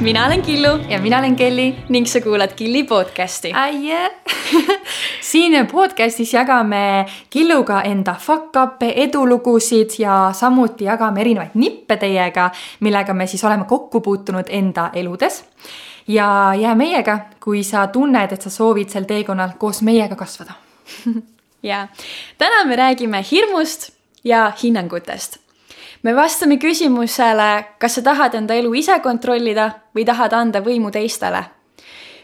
mina olen Killu. Ja mina olen Kelly. Ning sa kuulad Killi podcasti. aie. Siin podcastis jagame Killuga enda fuck-up'e, edulugusid ja samuti jagame erinevaid nippe teiega, millega me siis oleme kokku puutunud enda eludes. ja jää meiega, kui sa tunned, et sa soovid sel teekonnal koos meiega kasvada. Ja täna me räägime hirmust ja hinnangutest me vastame küsimusele, kas sa tahad enda elu ise kontrollida või tahad anda võimu teistele.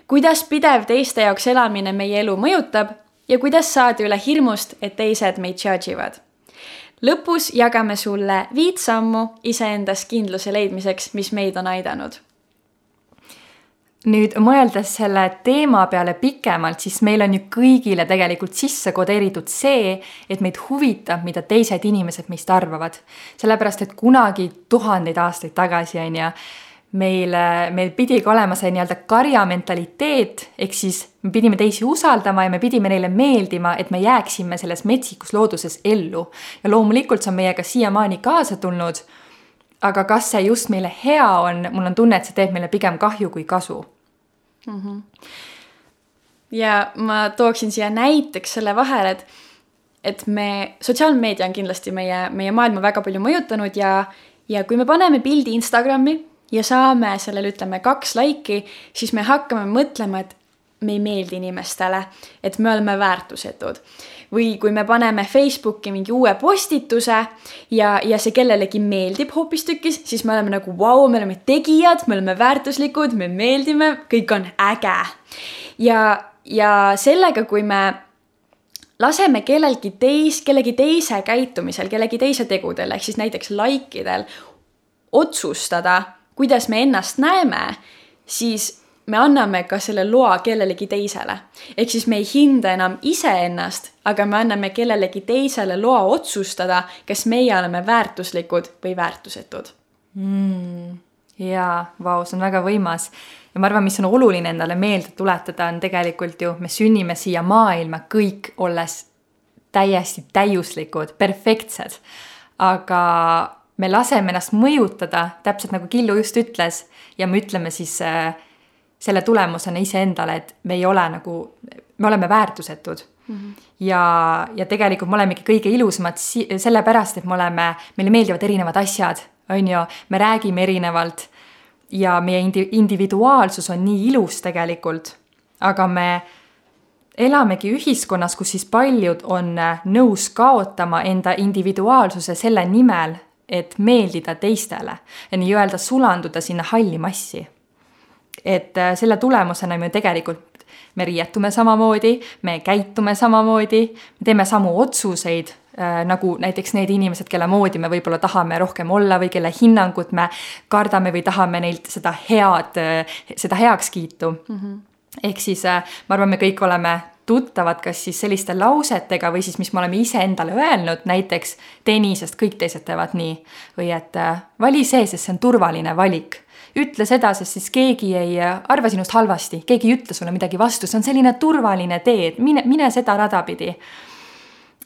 kuidas pidev teiste jaoks elamine meie elu mõjutab ja kuidas saada üle hirmust, et teised meid judge ivad. lõpus jagame sulle viit sammu iseendas kindluse leidmiseks, mis meid on aidanud nüüd mõeldes selle teema peale pikemalt, siis meil on ju kõigile tegelikult sisse kodeeritud see, et meid huvitab, mida teised inimesed meist arvavad. sellepärast, et kunagi tuhandeid aastaid tagasi, on ju, meil, meil pidigi olema see nii-öelda karja mentaliteet, ehk siis me pidime teisi usaldama ja me pidime neile meeldima, et me jääksime selles metsikus looduses ellu. ja loomulikult see on meiega siiamaani kaasa tulnud. aga kas see just meile hea on, mul on tunne, et see teeb meile pigem kahju kui kasu mm. -hmm. ja ma tooksin siia näiteks selle vahele, et, et me, sotsiaalmeedia on kindlasti meie, meie maailma väga palju mõjutanud ja, ja kui me paneme pildi Instagrami ja saame sellele, ütleme, kaks laiki, siis me hakkame mõtlema, et me ei meeldi inimestele, et me oleme väärtusetud või kui me paneme Facebooki mingi uue postituse ja, ja see kellelegi meeldib hoopistükkis, siis me oleme nagu vau wow,, me oleme tegijad, me oleme väärtuslikud, me meeldime, kõik on äge. ja, ja sellega, kui me laseme kellelgi teis, kellegi teise käitumisel, kellegi teise tegudel ehk siis näiteks like idel otsustada, kuidas me ennast näeme, siis me anname ka selle loa kellelegi teisele. ehk siis me ei hinda enam iseennast, aga me anname kellelegi teisele loa otsustada, kas meie oleme väärtuslikud või väärtusetud mm,. jaa, vau, see on väga võimas. ja ma arvan, mis on oluline endale meelde tuletada, on tegelikult ju, me sünnime siia maailma kõik olles täiesti täiuslikud, perfektsed. aga me laseme ennast mõjutada, täpselt nagu Killu just ütles, ja me ütleme siis äh, selle tulemusena iseendale, et me ei ole nagu, me oleme väärtusetud mm. -hmm. ja, ja tegelikult me olemegi kõige ilusamad si sellepärast, et me oleme, meile meeldivad erinevad asjad, on ju, me räägime erinevalt ja meie indi-, individuaalsus on nii ilus tegelikult, aga me elamegi ühiskonnas, kus siis paljud on nõus kaotama enda individuaalsuse selle nimel, et meeldida teistele ja nii-öelda sulanduda sinna halli massi et äh, selle tulemusena me tegelikult, me riietume samamoodi, me käitume samamoodi, me teeme samu otsuseid äh, nagu näiteks need inimesed, kelle moodi me võib-olla tahame rohkem olla või kelle hinnangut me kardame või tahame neilt seda head, äh, seda heakskiitu mm. -hmm. ehk siis ma arvan, me kõik oleme tuttavad kas siis selliste lausetega või siis, mis me oleme iseendale öelnud, näiteks tee sest kõik teised teevad nii. või et vali see, sest see on turvaline valik ütle seda, sest siis keegi ei arva sinust halvasti, keegi ei ütle sulle midagi vastu, see on selline turvaline tee, et mine, mine seda rada pidi.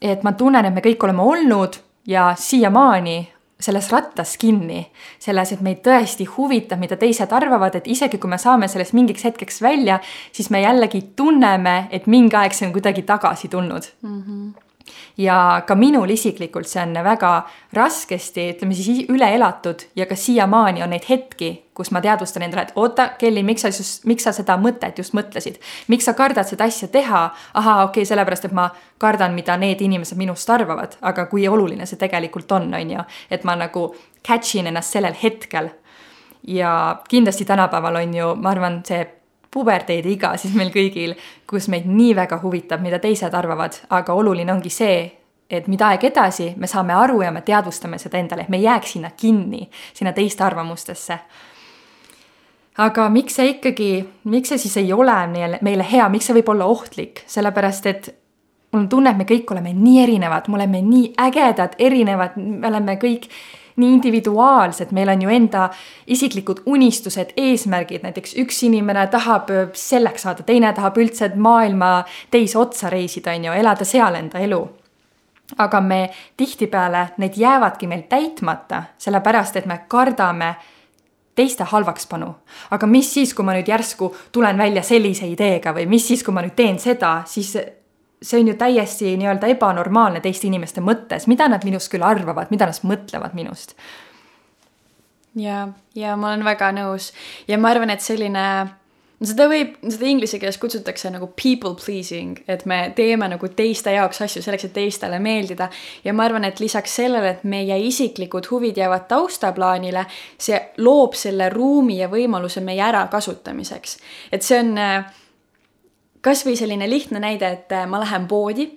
et ma tunnen, et me kõik oleme olnud ja siiamaani selles rattas kinni, selles, et meid tõesti huvitab, mida teised arvavad, et isegi kui me saame sellest mingiks hetkeks välja, siis me jällegi tunneme, et mingi aeg see on kuidagi tagasi tulnud mm. -hmm ja ka minul isiklikult see on väga raskesti, ütleme siis üle elatud ja ka siiamaani on neid hetki, kus ma teadvustan endale, et oota, Kelly, miks sa just, miks sa seda mõtet just mõtlesid, miks sa kardad seda asja teha? ahaa, okei okay,, sellepärast et ma kardan, mida need inimesed minust arvavad, aga kui oluline see tegelikult on, on ju, et ma nagu catch in ennast sellel hetkel. ja kindlasti tänapäeval on ju, ma arvan, see puberteediiga siis meil kõigil, kus meid nii väga huvitab, mida teised arvavad, aga oluline ongi see, et mida aeg edasi, me saame aru ja me teadvustame seda endale, et me ei jääks sinna kinni, sinna teiste arvamustesse. aga miks see ikkagi, miks see siis ei ole meile, meile hea, miks see võib olla ohtlik, sellepärast et mul on tunne, et me kõik oleme nii erinevad, me oleme nii ägedad, erinevad, me oleme kõik nii individuaalsed, meil on ju enda isiklikud unistused, eesmärgid, näiteks üks inimene tahab selleks saada, teine tahab üldse maailma teise otsa reisida, on ju, elada seal enda elu aga me tihtipeale, need jäävadki meil täitmata, sellepärast et me kardame teiste halvakspanu. aga mis siis, kui ma nüüd järsku tulen välja sellise ideega või mis siis, kui ma nüüd teen seda, siis see on ju täiesti nii-öelda ebanormaalne teiste inimeste mõttes, mida nad minust küll arvavad, mida nad mõtlevad minust. ja, ja ma olen väga nõus ja ma arvan, et selline no seda võib, seda inglise keeles kutsutakse nagu people pleasing, et me teeme nagu teiste jaoks asju selleks, et teistele meeldida. ja ma arvan, et lisaks sellele, et meie isiklikud huvid jäävad taustaplaanile, see loob selle ruumi ja võimaluse meie ärakasutamiseks. et see on kasvõi selline lihtne näide, et ma lähen poodi.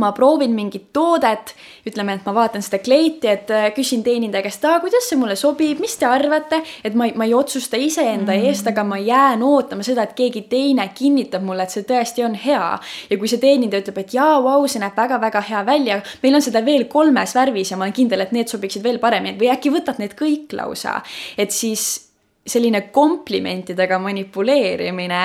Ma proovin mingit toodet, ütleme, et ma vaatan seda kleiti, et äh, küsin teenindaja käest, aa, kuidas see mulle sobib, mis te arvate, et ma ei, ma ei otsusta iseenda mm. eest, aga ma jään ootama seda, et keegi teine kinnitab mulle, et see tõesti on hea. ja kui see teenindaja ütleb, et jaa, vau, see näeb väga-väga hea välja, meil on seda veel kolmes värvis ja ma olen kindel, et need sobiksid veel paremini. Või äkki võtad need kõik lausa, et siis selline komplimentidega manipuleerimine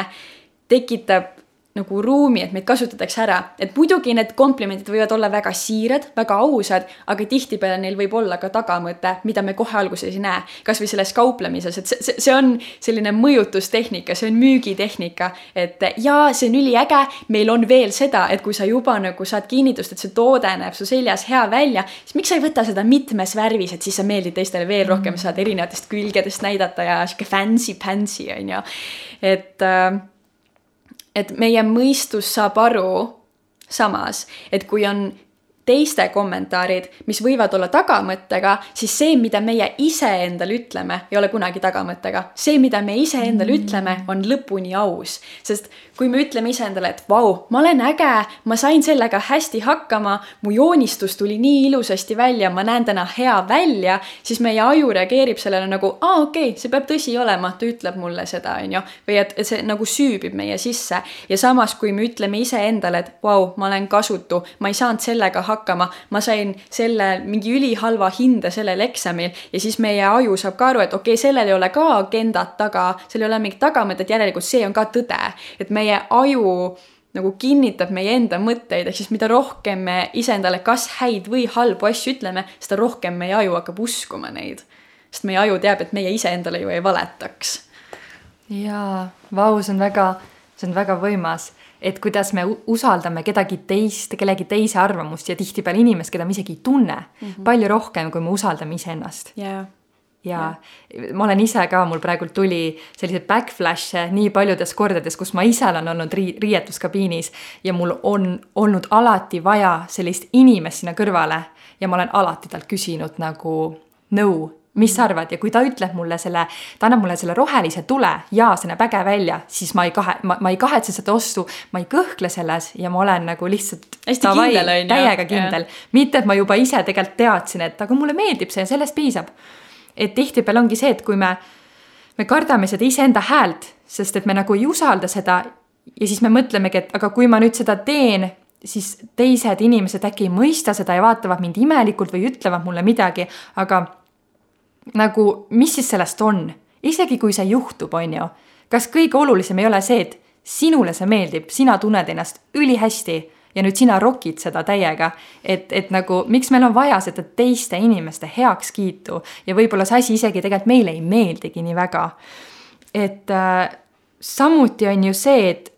tekitab nagu ruumi, et meid kasutatakse ära, et muidugi need komplimendid võivad olla väga siirad, väga ausad, aga tihtipeale neil võib olla ka tagamõte, mida me kohe alguses ei näe. kasvõi selles kauplemises, et see, see, on selline mõjutustehnika, see on müügitehnika, et jaa, see on üliäge, meil on veel seda, et kui sa juba nagu saad kinnitust, et see toode näeb su seljas hea välja, siis miks sa ei võta seda mitmes värvis, et siis sa meeldid teistele veel rohkem, saad erinevatest külgedest näidata ja sihuke fancy-pansy on ju, et äh, et meie mõistus saab aru samas, et kui on teiste kommentaarid, mis võivad olla tagamõttega, siis see, mida meie iseendale ütleme, ei ole kunagi tagamõttega. see, mida me iseendale mm. ütleme, on lõpuni aus. sest kui me ütleme iseendale, et vau, ma olen äge, ma sain sellega hästi hakkama, mu joonistus tuli nii ilusasti välja, ma näen täna hea välja, siis meie aju reageerib sellele nagu, aa, okei okay,, see peab tõsi olema, ta ütleb mulle seda, on ju. või et, et see nagu süübib meie sisse. ja samas, kui me ütleme iseendale, et vau, ma olen kasutu, ma ei saanud sellega hakkama, ma sain selle mingi ülihalva hinde sellel eksamil ja siis meie aju saab ka aru, et okei okay,, sellel ei ole ka agendat taga, seal ei ole mingit tagamõtet, järelikult see on ka tõde. et meie aju nagu kinnitab meie enda mõtteid, ehk siis mida rohkem me iseendale kas häid või halbu asju ütleme, seda rohkem meie aju hakkab uskuma neid. sest meie aju teab, et meie iseendale ju ei valetaks. jaa, vau, see on väga, see on väga võimas et kuidas me usaldame kedagi teist, kellegi teise arvamust ja tihtipeale inimest, keda me isegi ei tunne mm, -hmm. palju rohkem, kui me usaldame iseennast. Yeah ja, ja ma olen ise ka, mul praegult tuli selliseid backflash'e nii paljudes kordades, kus ma ise olen olnud ri-, riietuskabiinis ja mul on olnud alati vaja sellist inimest sinna kõrvale ja ma olen alati talt küsinud nagu nõu mis sa arvad ja kui ta ütleb mulle selle, ta annab mulle selle rohelise tule ja see näeb äge välja, siis ma ei kahe, ma, ma ei kahetse seda ostu, ma ei kõhkle selles ja ma olen nagu lihtsalt. hästi tavai, kindel on ju. täiega kindel, mitte et ma juba ise tegelikult teadsin, et aga mulle meeldib see ja sellest piisab. et tihtipeale ongi see, et kui me, me kardame seda iseenda häält, sest et me nagu ei usalda seda ja siis me mõtlemegi, et aga kui ma nüüd seda teen siis teised inimesed äkki ei mõista seda ja vaatavad mind imelikult või ütlevad mulle midagi, aga nagu, mis siis sellest on, isegi kui see juhtub, on ju. kas kõige olulisem ei ole see, et sinule see meeldib, sina tunned ennast ülihästi ja nüüd sina rokid seda täiega, et, et nagu miks meil on vaja seda teiste inimeste heakskiitu ja võib-olla see asi isegi tegelikult meile ei meeldigi nii väga. et äh, samuti on ju see, et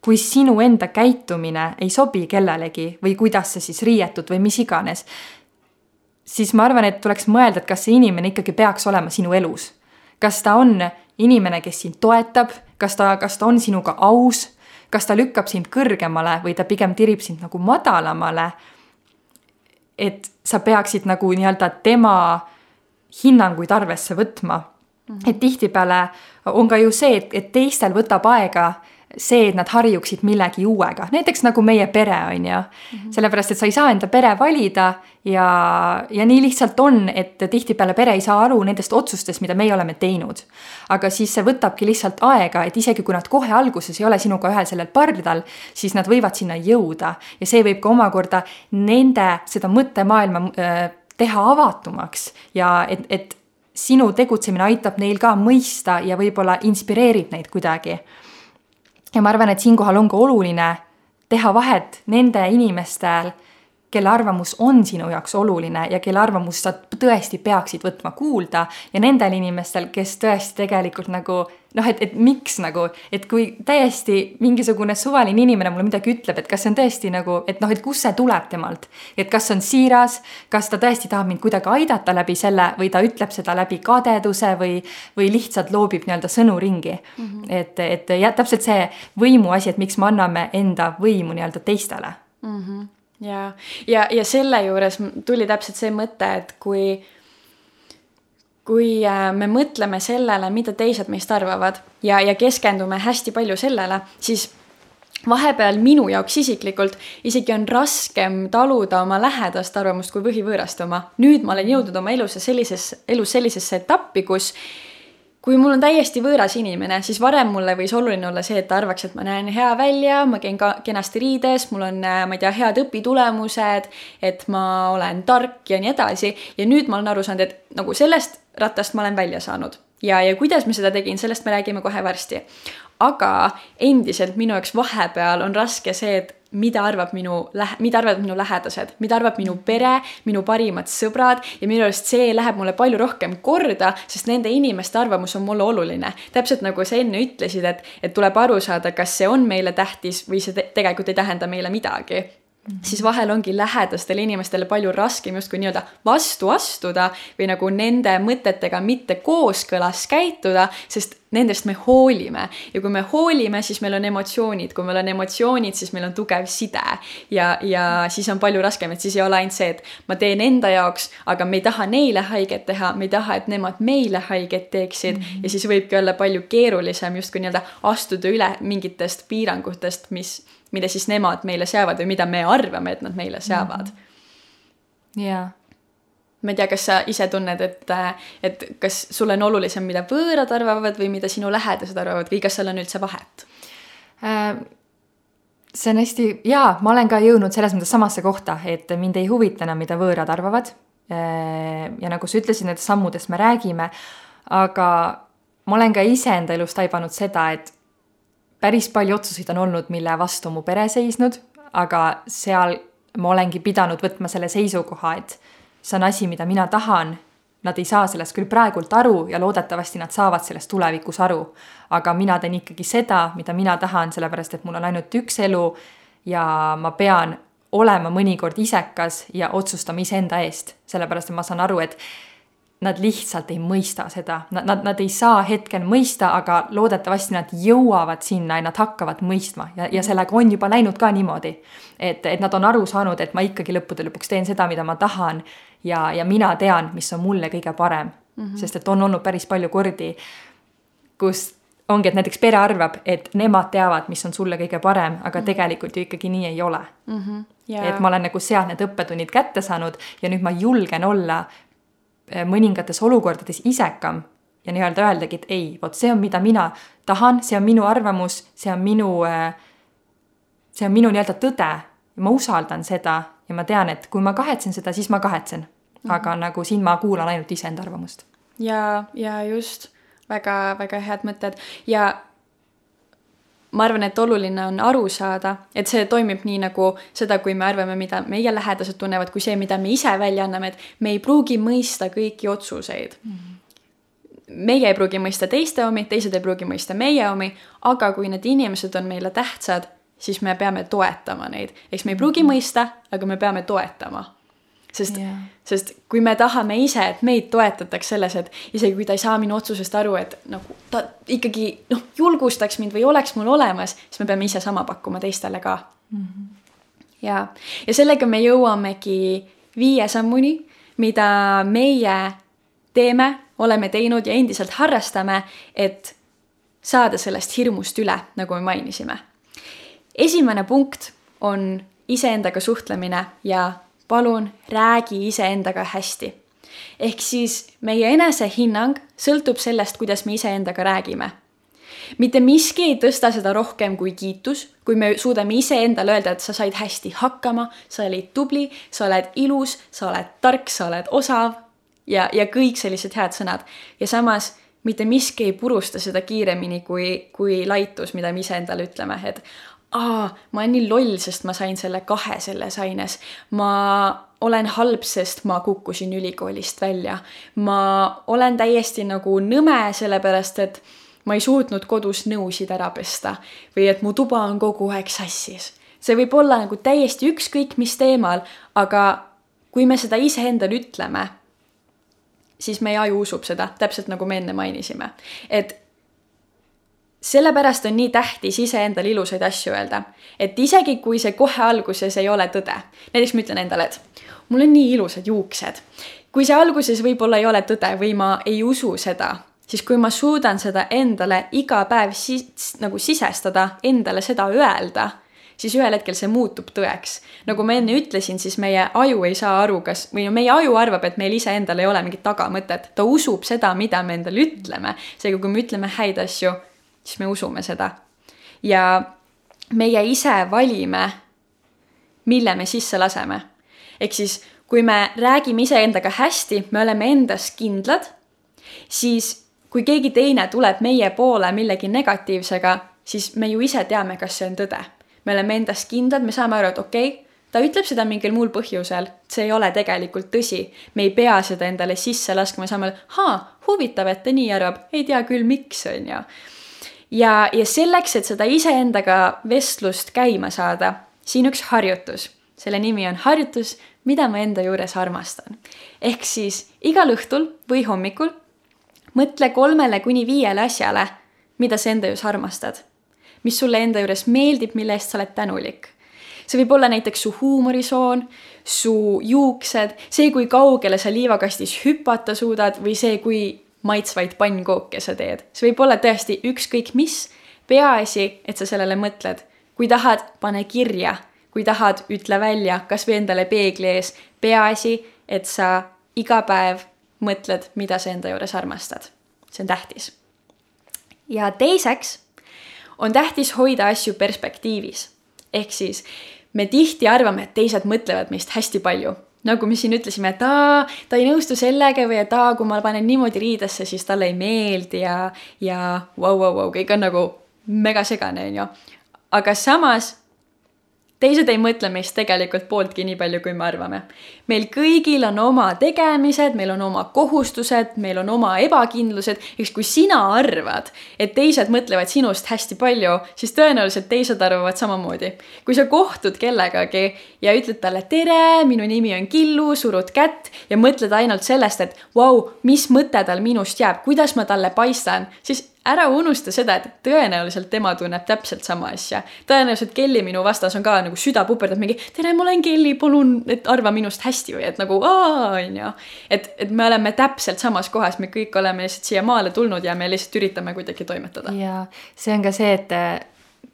kui sinu enda käitumine ei sobi kellelegi või kuidas sa siis riietud või mis iganes, siis ma arvan, et tuleks mõelda, et kas see inimene ikkagi peaks olema sinu elus. kas ta on inimene, kes sind toetab, kas ta, kas ta on sinuga aus, kas ta lükkab sind kõrgemale või ta pigem tirib sind nagu madalamale. et sa peaksid nagu nii-öelda tema hinnanguid arvesse võtma. -hmm. et tihtipeale on ka ju see, et, et teistel võtab aega see, et nad harjuksid millegi uuega, näiteks nagu meie pere, on ju. Mhm. sellepärast, et sa ei saa enda pere valida ja, ja nii lihtsalt on, et tihtipeale pere ei saa aru nendest otsustest, mida meie oleme teinud. aga siis see võtabki lihtsalt aega, et isegi kui nad kohe alguses ei ole sinuga ühel sellel pardal, siis nad võivad sinna jõuda ja see võib ka omakorda nende seda mõttemaailma äh, teha avatumaks ja et, et sinu tegutsemine aitab neil ka mõista ja võib-olla inspireerib neid kuidagi ja ma arvan, et siinkohal on ka oluline teha vahet nende inimestel, kelle arvamus on sinu jaoks oluline ja kelle arvamust sa tõesti peaksid võtma kuulda ja nendel inimestel, kes tõesti tegelikult nagu noh, et, et miks nagu, et kui täiesti mingisugune suvaline inimene mulle midagi ütleb, et kas see on tõesti nagu, et noh, et kust see tuleb temalt. et kas see on siiras, kas ta tõesti tahab mind kuidagi aidata läbi selle või ta ütleb seda läbi kadeduse või, või lihtsalt loobib nii-öelda sõnu ringi mm. -hmm. et, et ja täpselt see võimu asi, et miks me anname enda võimu nii-öelda teistele mm. -hmm. Ja, ja, ja selle juures tuli täpselt see mõte, et kui kui äh, me mõtleme sellele, mida teised meist arvavad ja, ja keskendume hästi palju sellele, siis vahepeal minu jaoks isiklikult isegi on raskem taluda oma lähedast arvamust kui võhivõõrast oma. nüüd ma olen jõudnud oma elus sellises, elus sellisesse etappi, kus kui mul on täiesti võõras inimene, siis varem mulle võis oluline olla see, et ta arvaks, et ma näen hea välja, ma käin ka kenasti riides, mul on, äh, ma ei tea, head õpitulemused, et ma olen tark ja nii edasi. ja nüüd ma olen aru saanud, et nagu sellest rattast ma olen välja saanud ja, ja kuidas ma seda tegin, sellest me räägime kohe varsti. aga endiselt minu jaoks vahepeal on raske see, et mida arvab minu lähe-, mida arvavad minu lähedased, mida arvab minu pere, minu parimad sõbrad ja minu arust see läheb mulle palju rohkem korda, sest nende inimeste arvamus on mulle oluline. täpselt nagu sa enne ütlesid, et, et tuleb aru saada, kas see on meile tähtis või see te tegelikult ei tähenda meile midagi. Siis vahel ongi lähedastele inimestele palju raskem justkui nii-öelda vastu astuda või nagu nende mõtetega mitte kooskõlas käituda, sest nendest me hoolime. ja kui me hoolime, siis meil on emotsioonid, kui meil on emotsioonid, siis meil on tugev side. ja, ja siis on palju raskem, et siis ei ole ainult see, et ma teen enda jaoks, aga me ei taha neile haiget teha, me ei taha, et nemad meile haiget teeksid mm. -hmm. ja siis võibki olla palju keerulisem justkui nii-öelda astuda üle mingitest piirangutest, mis mida siis nemad meile seavad või mida me arvame, et nad meile seavad. jaa ma ei tea, kas sa ise tunned, et, et kas sulle on olulisem, mida võõrad arvavad või mida sinu lähedased arvavad või kas seal on üldse vahet äh,? see on hästi, jaa, ma olen ka jõudnud selles mõttes samasse kohta, et mind ei huvita enam, mida võõrad arvavad äh,. ja nagu sa ütlesid, nendest sammudest me räägime, aga ma olen ka iseenda elus taibanud seda, et päris palju otsuseid on olnud, mille vastu mu pere seisnud, aga seal ma olengi pidanud võtma selle seisukoha, et see on asi, mida mina tahan. Nad ei saa sellest küll praegult aru ja loodetavasti nad saavad sellest tulevikus aru. aga mina teen ikkagi seda, mida mina tahan, sellepärast et mul on ainult üks elu ja ma pean olema mõnikord isekas ja otsustama iseenda eest, sellepärast et ma saan aru, et nad lihtsalt ei mõista seda, nad, nad, nad ei saa hetkel mõista, aga loodetavasti nad jõuavad sinna ja nad hakkavad mõistma ja, ja sellega on juba läinud ka niimoodi. et, et nad on aru saanud, et ma ikkagi lõppude lõpuks teen seda, mida ma tahan ja, ja mina tean, mis on mulle kõige parem mm. -hmm. sest et on olnud päris palju kordi, kus ongi, et näiteks pere arvab, et nemad teavad, mis on sulle kõige parem, aga mm -hmm. tegelikult ju ikkagi nii ei ole mm. -hmm. Yeah. et ma olen nagu sealt need õppetunnid kätte saanud ja nüüd ma julgen olla mõningates olukordades isekam ja nii-öelda öeldagi, et ei, vot see on, mida mina tahan, see on minu arvamus, see on minu, äh, see on minu nii-öelda tõde ja ma usaldan seda ja ma tean, et kui ma kahetsen seda, siis ma kahetsen mm. -hmm. aga nagu siin ma kuulan ainult iseenda arvamust. ja, ja just väga-väga head mõtted ja ma arvan, et oluline on aru saada, et see toimib nii nagu seda, kui me arvame, mida meie lähedased tunnevad, kui see, mida me ise välja anname, et me ei pruugi mõista kõiki otsuseid mm. -hmm meie ei pruugi mõista teiste omi, teised ei pruugi mõista meie omi, aga kui need inimesed on meile tähtsad, siis me peame toetama neid. eks me ei pruugi mhm. mõista, aga me peame toetama sest yeah., sest kui me tahame ise, et meid toetataks selles, et isegi kui ta ei saa minu otsusest aru, et nagu ta ikkagi noh, julgustaks mind või oleks mul olemas, siis me peame ise sama pakkuma teistele ka mm. -hmm. ja, ja sellega me jõuamegi viie sammuni, mida meie teeme, oleme teinud ja endiselt harrastame, et saada sellest hirmust üle, nagu me mainisime. esimene punkt on iseendaga suhtlemine ja palun räägi iseendaga hästi. ehk siis meie enesehinnang sõltub sellest, kuidas me iseendaga räägime. mitte miski ei tõsta seda rohkem kui kiitus, kui me suudame iseendale öelda, et sa said hästi hakkama, sa olid tubli, sa oled ilus, sa oled tark, sa oled osav ja, ja kõik sellised head sõnad. ja samas mitte miski ei purusta seda kiiremini kui, kui laitus, mida me iseendale ütleme, et aa, ma olen nii loll, sest ma sain selle kahe selles aines. ma olen halb, sest ma kukkusin ülikoolist välja. ma olen täiesti nagu nõme, sellepärast et ma ei suutnud kodus nõusid ära pesta või et mu tuba on kogu aeg sassis. see võib olla nagu täiesti ükskõik mis teemal, aga kui me seda iseendale ütleme, siis meie aju usub seda, täpselt nagu me enne mainisime. et sellepärast on nii tähtis iseendale ilusaid asju öelda, et isegi kui see kohe alguses ei ole tõde, näiteks ma ütlen endale, et mul on nii ilusad juuksed. kui see alguses võib-olla ei ole tõde või ma ei usu seda, siis kui ma suudan seda endale iga päev sis, nagu sisestada, endale seda öelda, siis ühel hetkel see muutub tõeks. nagu ma enne ütlesin, siis meie aju ei saa aru, kas, või no meie aju arvab, et meil iseendal ei ole mingit tagamõtet, ta usub seda, mida me endale ütleme. seega, kui me ütleme häid asju siis me usume seda. ja meie ise valime, mille me sisse laseme. ehk siis, kui me räägime iseendaga hästi, me oleme endas kindlad, siis kui keegi teine tuleb meie poole millegi negatiivsega, siis me ju ise teame, kas see on tõde. me oleme endas kindlad, me saame aru, et okei okay,, ta ütleb seda mingil muul põhjusel, see ei ole tegelikult tõsi. me ei pea seda endale sisse laskma, saame, haa, huvitav, et ta nii arvab, ei tea küll, miks, on ju ja, ja selleks, et seda iseendaga vestlust käima saada, siin üks harjutus. selle nimi on harjutus, mida ma enda juures armastan. ehk siis igal õhtul või hommikul mõtle kolmele kuni viiele asjale, mida sa enda juures armastad. mis sulle enda juures meeldib, mille eest sa oled tänulik see võib olla näiteks su huumorisoon, su juuksed, see, kui kaugele sa liivakastis hüpata suudad või see, kui maitsvaid pannkooke sa teed. see võib olla tõesti ükskõik mis, peaasi, et sa sellele mõtled. kui tahad, pane kirja, kui tahad, ütle välja, kas või endale peegli ees. peaasi, et sa iga päev mõtled, mida sa enda juures armastad. see on tähtis. ja teiseks on tähtis hoida asju perspektiivis. ehk siis me tihti arvame, et teised mõtlevad meist hästi palju nagu me siin ütlesime, et aa, ta ei nõustu sellega või et aa, kui ma panen niimoodi riidesse, siis talle ei meeldi ja, ja vau, vau, vau, kõik on nagu mega segane, on ju. aga samas teised ei mõtle meist tegelikult pooltki nii palju, kui me arvame. meil kõigil on oma tegemised, meil on oma kohustused, meil on oma ebakindlused, eks kui sina arvad, et teised mõtlevad sinust hästi palju, siis tõenäoliselt teised arvavad samamoodi. kui sa kohtud kellegagi ja ütled talle tere, minu nimi on Killu, surud kätt ja mõtled ainult sellest, et vau wow,, mis mõte tal minust jääb, kuidas ma talle paistan, siis ära unusta seda, et tõenäoliselt tema tunneb täpselt sama asja. tõenäoliselt Kelly minu vastas on ka nagu süda puperdab mingi tere, ma olen Kelly, palun, et arva minust hästi või et nagu aa, on ju. et, et me oleme täpselt samas kohas, me kõik oleme lihtsalt siia maale tulnud ja me lihtsalt üritame kuidagi toimetada. ja see on ka see, et eh,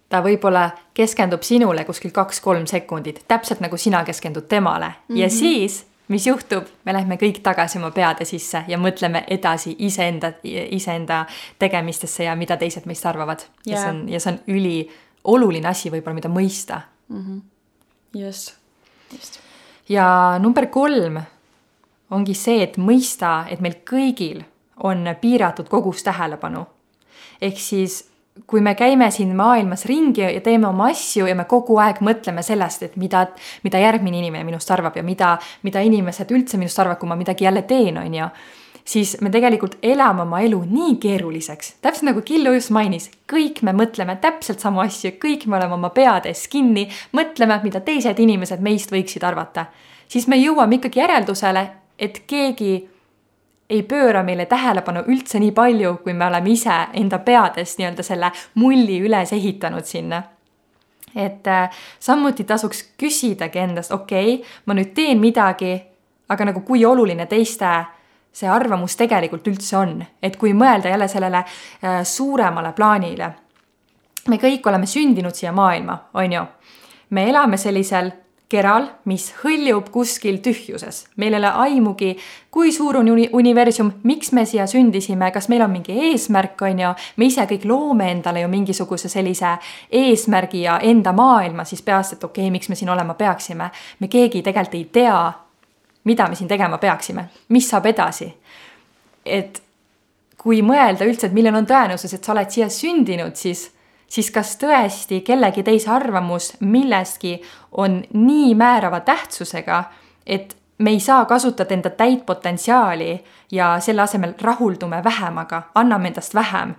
ta võib-olla keskendub sinule kuskil kaks-kolm sekundit, täpselt nagu sina keskendud temale mm -hmm. ja mhm. siis mis juhtub, me lähme kõik tagasi oma peade sisse ja mõtleme edasi iseenda, iseenda tegemistesse ja mida teised meist arvavad yeah.. ja see on, ja see on ülioluline asi võib-olla, mida mõista mm. -hmm. just, just. ja number kolm ongi see, et mõista, et meil kõigil on piiratud kogus tähelepanu. ehk siis kui me käime siin maailmas ringi ja teeme oma asju ja me kogu aeg mõtleme sellest, et mida, mida järgmine inimene minust arvab ja mida, mida inimesed üldse minust arvavad, kui ma midagi jälle teen, on ju siis me tegelikult elame oma elu nii keeruliseks, täpselt nagu Killu just mainis, kõik me mõtleme täpselt samu asju, kõik me oleme oma peades kinni, mõtleme, mida teised inimesed meist võiksid arvata. siis me jõuame ikkagi järeldusele, et keegi ei pööra meile tähelepanu üldse nii palju, kui me oleme ise enda peades nii-öelda selle mulli üles ehitanud sinna. et äh, samuti tasuks küsidagi endast, okei okay,, ma nüüd teen midagi, aga nagu kui oluline teiste see arvamus tegelikult üldse on, et kui mõelda jälle sellele äh, suuremale plaanile. me kõik oleme sündinud siia maailma, on ju. me elame sellisel keral, mis hõljub kuskil tühjuses. meil ei ole aimugi, kui suur on uni universum, miks me siia sündisime, kas meil on mingi eesmärk, on ju. me ise kõik loome endale ju mingisuguse sellise eesmärgi ja enda maailma siis peast, et okei okay,, miks me siin olema peaksime. me keegi tegelikult ei tea, mida me siin tegema peaksime, mis saab edasi. et kui mõelda üldse, et milline on tõenäosus, et sa oled siia sündinud, siis siis kas tõesti kellegi teise arvamus millestki on nii määrava tähtsusega, et me ei saa kasutada enda täit potentsiaali ja selle asemel rahuldume vähemaga, anname endast vähem.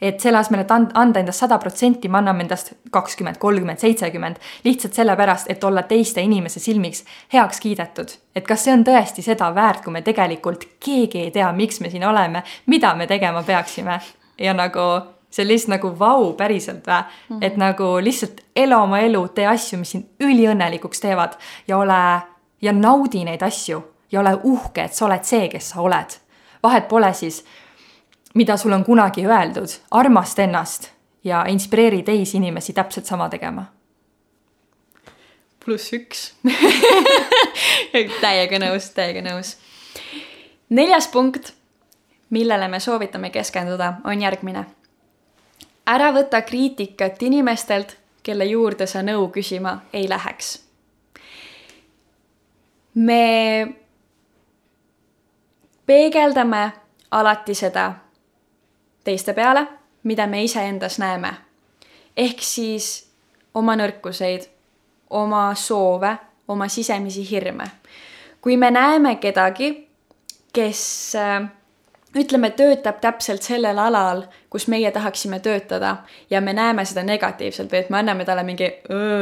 et selle asemel, et anda endast sada protsenti, me anname endast kakskümmend, kolmkümmend, seitsekümmend, lihtsalt sellepärast, et olla teiste inimese silmiks heaks kiidetud. et kas see on tõesti seda väärt, kui me tegelikult keegi ei tea, miks me siin oleme, mida me tegema peaksime ja nagu see on lihtsalt nagu vau, päriselt vä mm. -hmm. et nagu lihtsalt ela oma elu, tee asju, mis sind üliõnnelikuks teevad ja ole ja naudi neid asju ja ole uhke, et sa oled see, kes sa oled. vahet pole siis, mida sul on kunagi öeldud, armasta ennast ja inspireeri teisi inimesi täpselt sama tegema. pluss üks täiega nõus, täiega nõus. neljas punkt, millele me soovitame keskenduda, on järgmine. Ära võta kriitikat inimestelt, kelle juurde sa nõu küsima ei läheks me peegeldame alati seda teiste peale, mida me iseendas näeme. ehk siis oma nõrkuseid, oma soove, oma sisemisi hirme. kui me näeme kedagi, kes äh, ütleme, töötab täpselt sellel alal, kus meie tahaksime töötada ja me näeme seda negatiivselt või et me anname talle mingi,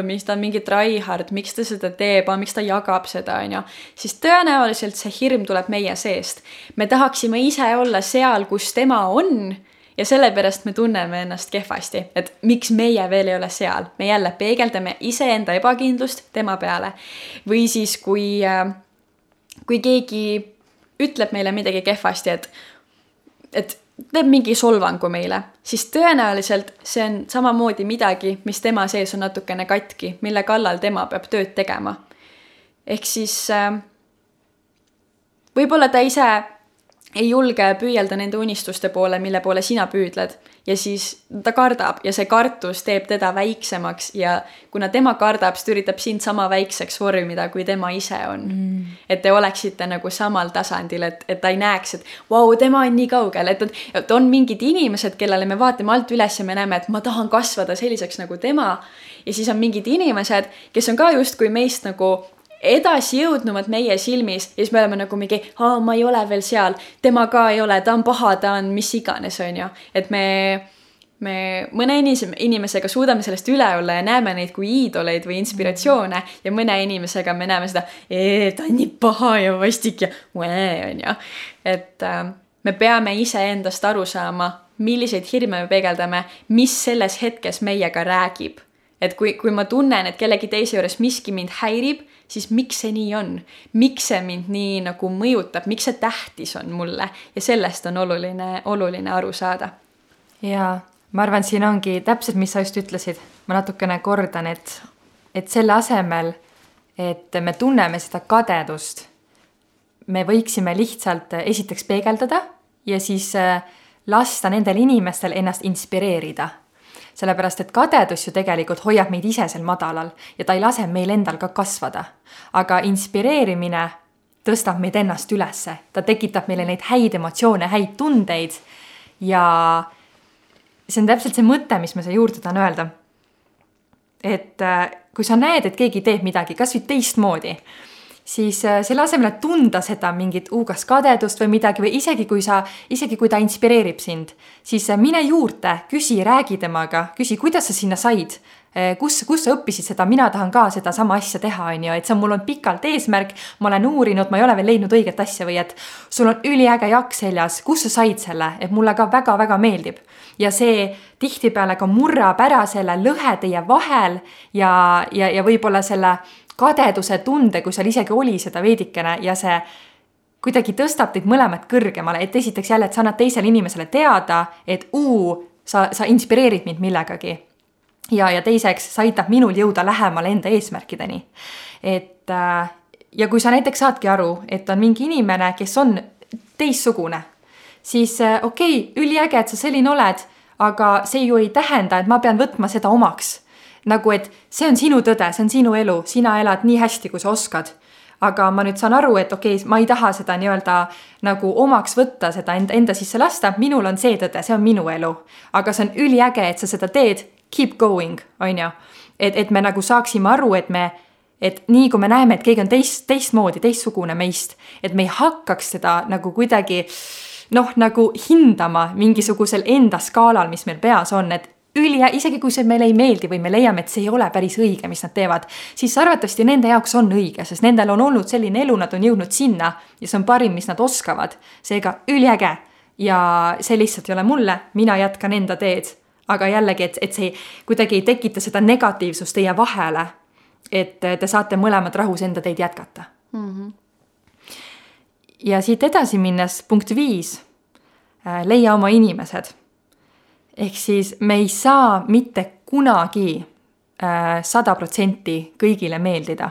miks ta on mingi tryhard, miks ta seda teeb, miks ta jagab seda, on ju, siis tõenäoliselt see hirm tuleb meie seest. me tahaksime ise olla seal, kus tema on ja sellepärast me tunneme ennast kehvasti, et miks meie veel ei ole seal, me jälle peegeldame iseenda ebakindlust tema peale. või siis, kui, äh, kui keegi ütleb meile midagi kehvasti, et et teeb mingi solvangu meile, siis tõenäoliselt see on samamoodi midagi, mis tema sees on natukene katki, mille kallal tema peab tööd tegema. ehk siis äh, võib-olla ta ise ei julge püüelda nende unistuste poole, mille poole sina püüdled. Ja siis ta kardab ja see kartus teeb teda väiksemaks ja kuna tema kardab, siis ta üritab sind sama väikseks vormida, kui tema ise on mm.. et te oleksite nagu samal tasandil, et, et ta ei näeks, et vau, tema on nii kaugel, et, et on mingid inimesed, kellele me vaatame alt üles ja me näeme, et ma tahan kasvada selliseks nagu tema. ja siis on mingid inimesed, kes on ka justkui meist nagu edasijõudnumad meie silmis ja siis me oleme nagu mingi, aa, ma ei ole veel seal, tema ka ei ole, ta on paha, ta on mis iganes, on ju, et me me mõne inimese, inimesega suudame sellest üle olla ja näeme neid kui iidoleid või inspiratsioone ja mõne inimesega me näeme seda, ta on nii paha ja vastik ja on ju. et äh, me peame iseendast aru saama, milliseid hirme me peegeldame, mis selles hetkes meiega räägib. Et kui, kui ma tunnen, et kellegi teise juures miski mind häirib siis miks see nii on, miks see mind nii nagu mõjutab, miks see tähtis on mulle? Ja sellest on oluline, oluline aru saada. jaa, ma arvan, siin ongi täpselt, mis sa just ütlesid, ma natukene kordan, et, et selle asemel, et me tunneme seda kadedust, me võiksime lihtsalt esiteks peegeldada ja siis äh, lasta nendel inimestel ennast inspireerida sellepärast et kadedus ju tegelikult hoiab meid ise seal madalal ja ta ei lase meil endal ka kasvada. aga inspireerimine tõstab meid ennast ülesse, ta tekitab meile neid häid emotsioone, häid tundeid ja see on täpselt see mõte, mis ma siia juurde tahan öelda. et äh, kui sa näed, et keegi teeb midagi kasvõi teistmoodi siis äh, selle asemel, et tunda seda mingit huugas kadedust või midagi või isegi kui sa, isegi kui ta inspireerib sind, siis äh, mine juurde, küsi, räägi temaga, küsi, kuidas sa sinna said äh, kus, kus sa õppisid seda, mina tahan ka sedasama asja teha, on ju, et see on mul on pikalt eesmärk, ma olen uurinud, ma ei ole veel leidnud õiget asja või et sul on üliäge jakk seljas, kus sa said selle, et mulle ka väga-väga meeldib. ja see tihtipeale ka murrab ära selle lõhe teie vahel ja, ja, ja võib-olla selle kadeduse tunde, kui seal isegi oli seda veidikene ja see kuidagi tõstab teid mõlemat kõrgemale, et esiteks jälle, et sa annad teisele inimesele teada, et uu, sa, sa inspireerid mind millegagi. ja, ja teiseks, see aitab minul jõuda lähemale enda eesmärkideni. et äh, ja kui sa näiteks saadki aru, et on mingi inimene, kes on teistsugune, siis äh, okei okay,, üliäge, et sa selline oled, aga see ju ei tähenda, et ma pean võtma seda omaks nagu, et see on sinu tõde, see on sinu elu, sina elad nii hästi, kui sa oskad. aga ma nüüd saan aru, et okei okay,, ma ei taha seda nii-öelda nagu omaks võtta, seda enda, enda sisse lasta, minul on see tõde, see on minu elu. aga see on üliäge, et sa seda teed, keep going, on ju. et, et me nagu saaksime aru, et me, et nii kui me näeme, et keegi on teist, teistmoodi, teistsugune meist, et me ei hakkaks seda nagu kuidagi noh, nagu hindama mingisugusel enda skaalal, mis meil peas on, et üli, isegi kui see meile ei meeldi või me leiame, et see ei ole päris õige, mis nad teevad, siis arvatavasti nende jaoks on õige, sest nendel on olnud selline elu, nad on jõudnud sinna ja see on parim, mis nad oskavad. seega üliäge ja see lihtsalt ei ole mulle, mina jätkan enda teed. aga jällegi, et, et see kuidagi ei tekita seda negatiivsust teie vahele. et te saate mõlemad rahus enda teed jätkata mm. -hmm. ja siit edasi minnes punkt viis, leia oma inimesed ehk siis me ei saa mitte kunagi äh, sada protsenti kõigile meeldida.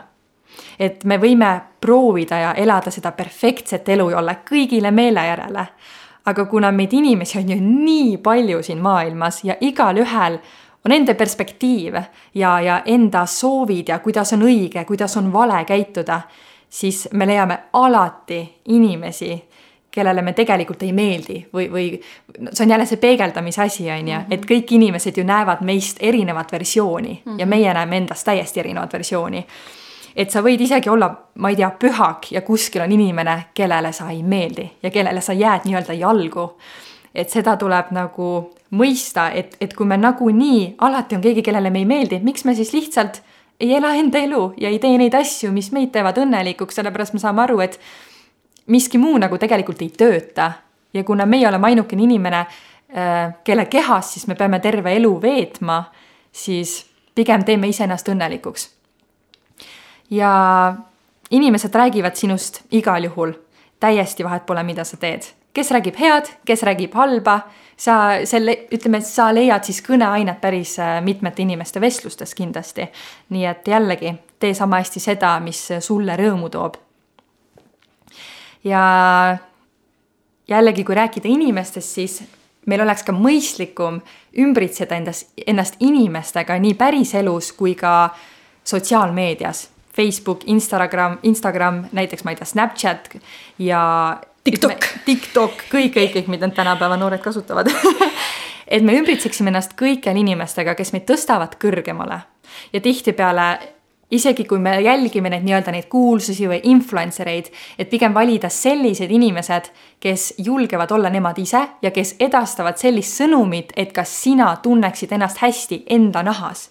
et me võime proovida ja elada seda perfektset elu ja olla kõigile meele järele. aga kuna meid inimesi on ju nii palju siin maailmas ja igalühel on enda perspektiiv ja, ja enda soovid ja kuidas on õige, kuidas on vale käituda, siis me leiame alati inimesi, kellele me tegelikult ei meeldi või, või see on jälle see peegeldamise asi, on ju, et kõik inimesed ju näevad meist erinevat versiooni mm -hmm. ja meie näeme endast täiesti erinevat versiooni. et sa võid isegi olla, ma ei tea, pühak ja kuskil on inimene, kellele sa ei meeldi ja kellele sa jääd nii-öelda jalgu. et seda tuleb nagu mõista, et, et kui me nagunii, alati on keegi, kellele me ei meeldi, miks me siis lihtsalt ei ela enda elu ja ei tee neid asju, mis meid teevad õnnelikuks, sellepärast me saame aru, et miski muu nagu tegelikult ei tööta. ja kuna meie oleme ainukene inimene, äh, kelle kehas siis me peame terve elu veetma, siis pigem teeme iseennast õnnelikuks. ja inimesed räägivad sinust igal juhul, täiesti vahet pole, mida sa teed. kes räägib head, kes räägib halba, sa selle, ütleme, et sa leiad siis kõneainet päris äh, mitmete inimeste vestlustes kindlasti. nii et jällegi, tee sama hästi seda, mis sulle rõõmu toob ja jällegi, kui rääkida inimestest, siis meil oleks ka mõistlikum ümbritseda endas, ennast inimestega nii päriselus kui ka sotsiaalmeedias. Facebook, Instagram, Instagram, näiteks ma ei tea, Snapchat ja TikTok, TikTok, kõik, kõik, kõik, mida tänapäeva noored kasutavad. Et me ümbritseksime ennast kõikjal inimestega, kes meid tõstavad kõrgemale. Ja tihtipeale isegi kui me jälgime neid nii-öelda neid kuulsusi või influencer eid, et pigem valida sellised inimesed, kes julgevad olla nemad ise ja kes edastavad sellist sõnumit, et ka sina tunneksid ennast hästi enda nahas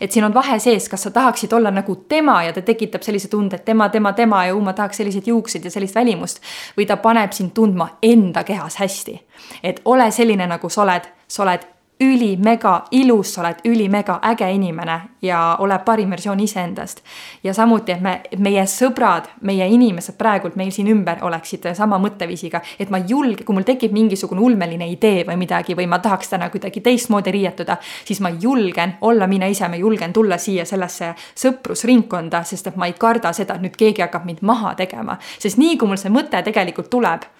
et siin on vahe sees, kas sa tahaksid olla nagu tema ja ta tekitab sellise tunde, et tema, tema, tema ja ma tahaks selliseid juukseid ja sellist välimust. või ta paneb sind tundma enda kehas hästi. et ole selline, nagu sa oled, sa oled ülimega ilus, sa oled ülimega äge inimene ja ole parim versioon iseendast. ja samuti, et me, meie sõbrad, meie inimesed praegult meil siin ümber oleksid sama mõtteviisiga, et ma julge, kui mul tekib mingisugune ulmeline idee või midagi või ma tahaks täna kuidagi teistmoodi riietuda, siis ma julgen olla mina ise, ma julgen tulla siia sellesse sõprusringkonda, sest et ma ei karda seda, et nüüd keegi hakkab mind maha tegema, sest nii kui mul see mõte tegelikult tuleb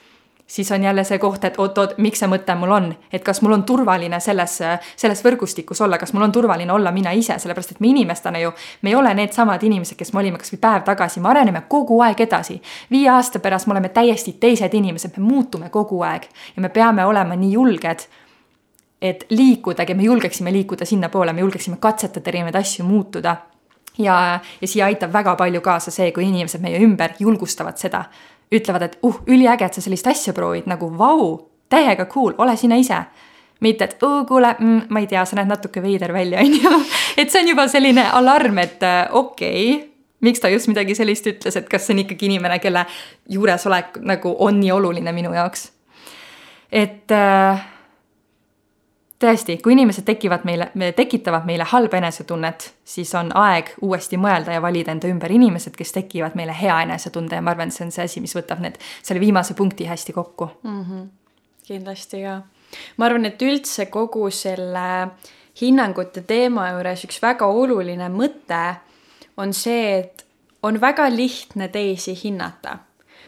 siis on jälle see koht, et oot-oot, miks see mõte mul on, et kas mul on turvaline selles, selles võrgustikus olla, kas mul on turvaline olla mina ise, sellepärast et me inimestena ju, me ei ole needsamad inimesed, kes me olime kasvõi päev tagasi, me areneme kogu aeg edasi. viie aasta pärast me oleme täiesti teised inimesed, me muutume kogu aeg. Ja me peame olema nii julged, et liikudagi, me julgeksime liikuda sinnapoole, me julgeksime katsetada erinevaid asju, muutuda. ja, ja siia aitab väga palju kaasa see, kui inimesed meie ümber julgustavad seda ütlevad, et uh, üliäge, et sa sellist asja proovid, nagu vau, täiega cool, ole sina ise mitte, et oo, kuule mm,, ma ei tea, sa näed natuke veider välja, on ju. et see on juba selline alarm, et äh, okei okay,, miks ta just midagi sellist ütles, et kas see on ikkagi inimene, kelle juuresolek nagu on nii oluline minu jaoks. et äh, tõesti, kui inimesed tekivad meile, tekitavad meile halba enesetunnet, siis on aeg uuesti mõelda ja valida enda ümber inimesed, kes tekivad meile hea enesetunde ja ma arvan, et see on see asi, mis võtab need, selle viimase punkti hästi kokku mm. -hmm. kindlasti ka. ma arvan, et üldse kogu selle hinnangute teema juures üks väga oluline mõte on see, et on väga lihtne teisi hinnata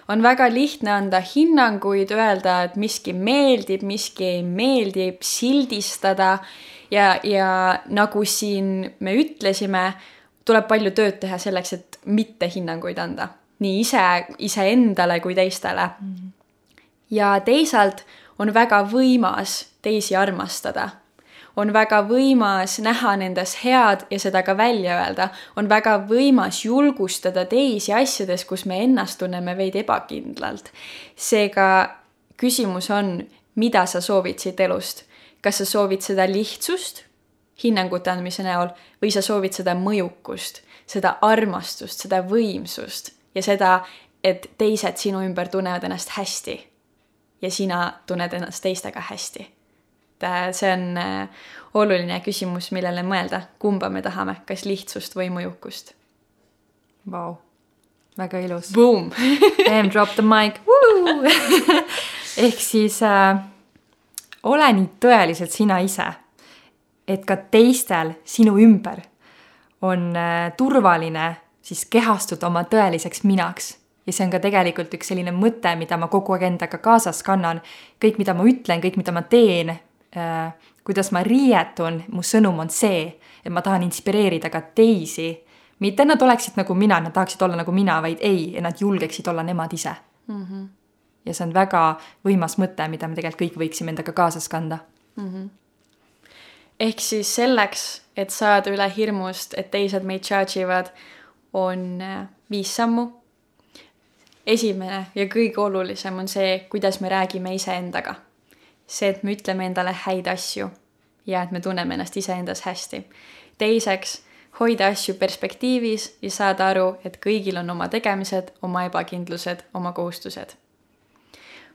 on väga lihtne anda hinnanguid, öelda, et miski meeldib, miski ei meeldi, sildistada ja, ja nagu siin me ütlesime, tuleb palju tööd teha selleks, et mitte hinnanguid anda. nii ise, iseendale kui teistele mm. -hmm. ja teisalt on väga võimas teisi armastada on väga võimas näha nendes head ja seda ka välja öelda. on väga võimas julgustada teisi asjades, kus me ennast tunneme veidi ebakindlalt. seega küsimus on, mida sa soovid siit elust. kas sa soovid seda lihtsust hinnangute andmise näol või sa soovid seda mõjukust, seda armastust, seda võimsust ja seda, et teised sinu ümber tunnevad ennast hästi. ja sina tunned ennast teistega hästi et äh, see on äh, oluline küsimus, millele mõelda, kumba me tahame, kas lihtsust või mõjukust. Vau, väga ilus. Boom And drop the mic ehk siis äh, ole nii tõeliselt sina ise, et ka teistel sinu ümber on äh, turvaline siis kehastuda oma tõeliseks minaks ja see on ka tegelikult üks selline mõte, mida ma kogu aeg endaga kaasas kannan. kõik, mida ma ütlen, kõik, mida ma teen, kuidas ma riietun, mu sõnum on see, et ma tahan inspireerida ka teisi. mitte nad oleksid nagu mina, nad tahaksid olla nagu mina, vaid ei, et nad julgeksid olla nemad ise mm. -hmm. ja see on väga võimas mõte, mida me tegelikult kõik võiksime endaga kaasas kanda mm. -hmm. ehk siis selleks, et saada üle hirmust, et teised meid charge ivad, on äh, viis sammu. esimene ja kõige olulisem on see, kuidas me räägime iseendaga see, et me ütleme endale häid asju ja et me tunneme ennast iseendas hästi. teiseks, hoida asju perspektiivis ja saada aru, et kõigil on oma tegemised, oma ebakindlused, oma kohustused.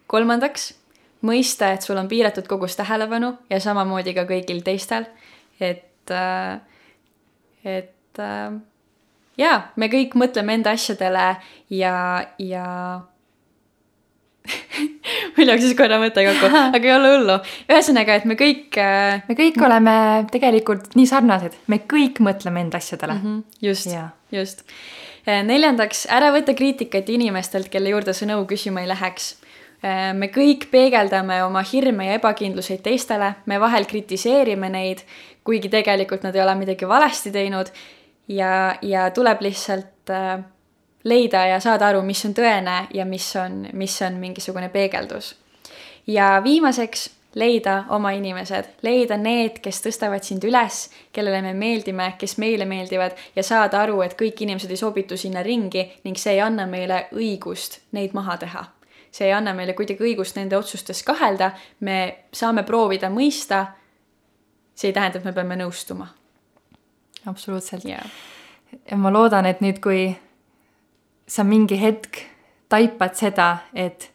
kolmandaks, mõista, et sul on piiratud kogus tähelepanu ja samamoodi ka kõigil teistel, et, äh, et äh, jaa, me kõik mõtleme enda asjadele ja, ja mul jooksis korra mõte kokku, aga ei ole hullu. ühesõnaga, et me kõik äh.... me kõik oleme tegelikult nii sarnased, me kõik mõtleme enda asjadele mm. -hmm. just just. Äh, neljandaks, ära võta kriitikat inimestelt, kelle juurde sa nõu küsima ei läheks. Äh, me kõik peegeldame oma hirme ja ebakindluseid teistele, me vahel kritiseerime neid, kuigi tegelikult nad ei ole midagi valesti teinud. ja, ja tuleb lihtsalt leida ja saada aru, mis on tõene ja mis on, mis on mingisugune peegeldus. ja viimaseks, leida oma inimesed, leida need, kes tõstavad sind üles, kellele me meeldime, kes meile meeldivad ja saada aru, et kõik inimesed ei sobitu sinna ringi ning see ei anna meile õigust neid maha teha. see ei anna meile kuidagi õigust nende otsustes kahelda, me saame proovida mõista. see ei tähenda, et me peame nõustuma. absoluutselt yeah.. ja ma loodan, et nüüd, kui sa mingi hetk taipad seda, et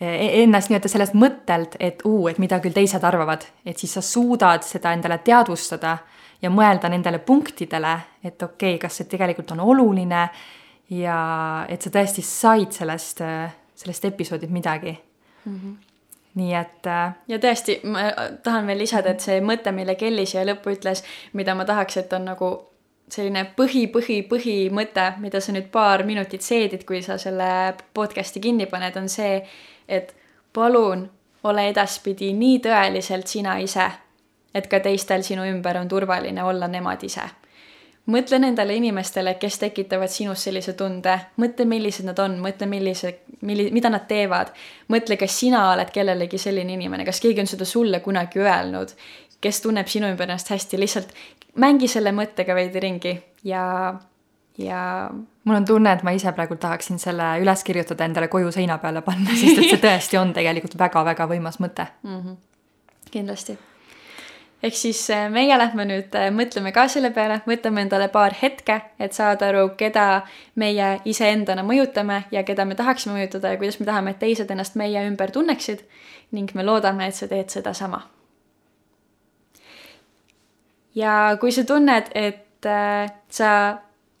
e-, ennast nii-öelda sellest mõttelt, et uu, et mida küll teised arvavad, et siis sa suudad seda endale teadvustada ja mõelda nendele punktidele, et okei okay,, kas see tegelikult on oluline ja et sa tõesti said sellest, sellest episoodist midagi mm. -hmm nii et. Ja tõesti, ma tahan veel lisada, et see mõte, mille Kelly siia lõppu ütles, mida ma tahaks, et on nagu selline põhi, põhi, põhimõte, mida sa nüüd paar minutit seedid, kui sa selle podcast'i kinni paned, on see, et palun ole edaspidi nii tõeliselt sina ise, et ka teistel sinu ümber on turvaline olla nemad ise. mõtle nendele inimestele, kes tekitavad sinus sellise tunde, mõtle, millised nad on, mõtle, millise, milli-, mida nad teevad. mõtle, kas sina oled kellelegi selline inimene, kas keegi on seda sulle kunagi öelnud, kes tunneb sinu ümber ennast hästi, lihtsalt mängi selle mõttega veidi ringi ja, ja. mul on tunne, et ma ise praegu tahaksin selle üles kirjutada endale koju seina peale panna, sest et see tõesti on tegelikult väga-väga võimas mõte mm. -hmm. kindlasti. ehk siis äh, meie lähme nüüd äh, mõtleme ka selle peale, võtame endale paar hetke, et saada aru, keda meie iseendana mõjutame ja keda me tahaksime mõjutada ja kuidas me tahame, et teised ennast meie ümber tunneksid. ning me loodame, et sa teed sedasama ja kui sa tunned, et äh, sa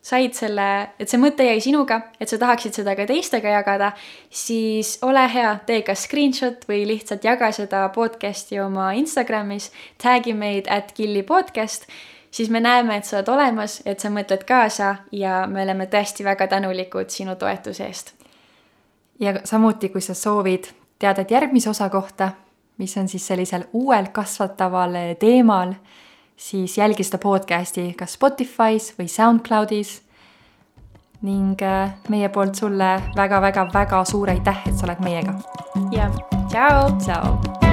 said selle, et see mõte jäi sinuga, et sa tahaksid seda ka teistega jagada, siis ole hea, tee kas screenshot või lihtsalt jaga seda podcast'i oma Instagramis, tag'i meid at Killi podcast, siis me näeme, et sa oled olemas, et sa mõtled kaasa ja me oleme tõesti väga tänulikud sinu toetuse eest. ja samuti, kui sa soovid teada järgmise osa kohta, mis on siis sellisel uuel kasvataval teemal siis jälgi seda podcast'i kas Spotify's või SoundCloud'is. ning äh, meie poolt sulle väga-väga-väga suur aitäh, et sa oled meiega. ja tšau. tšau.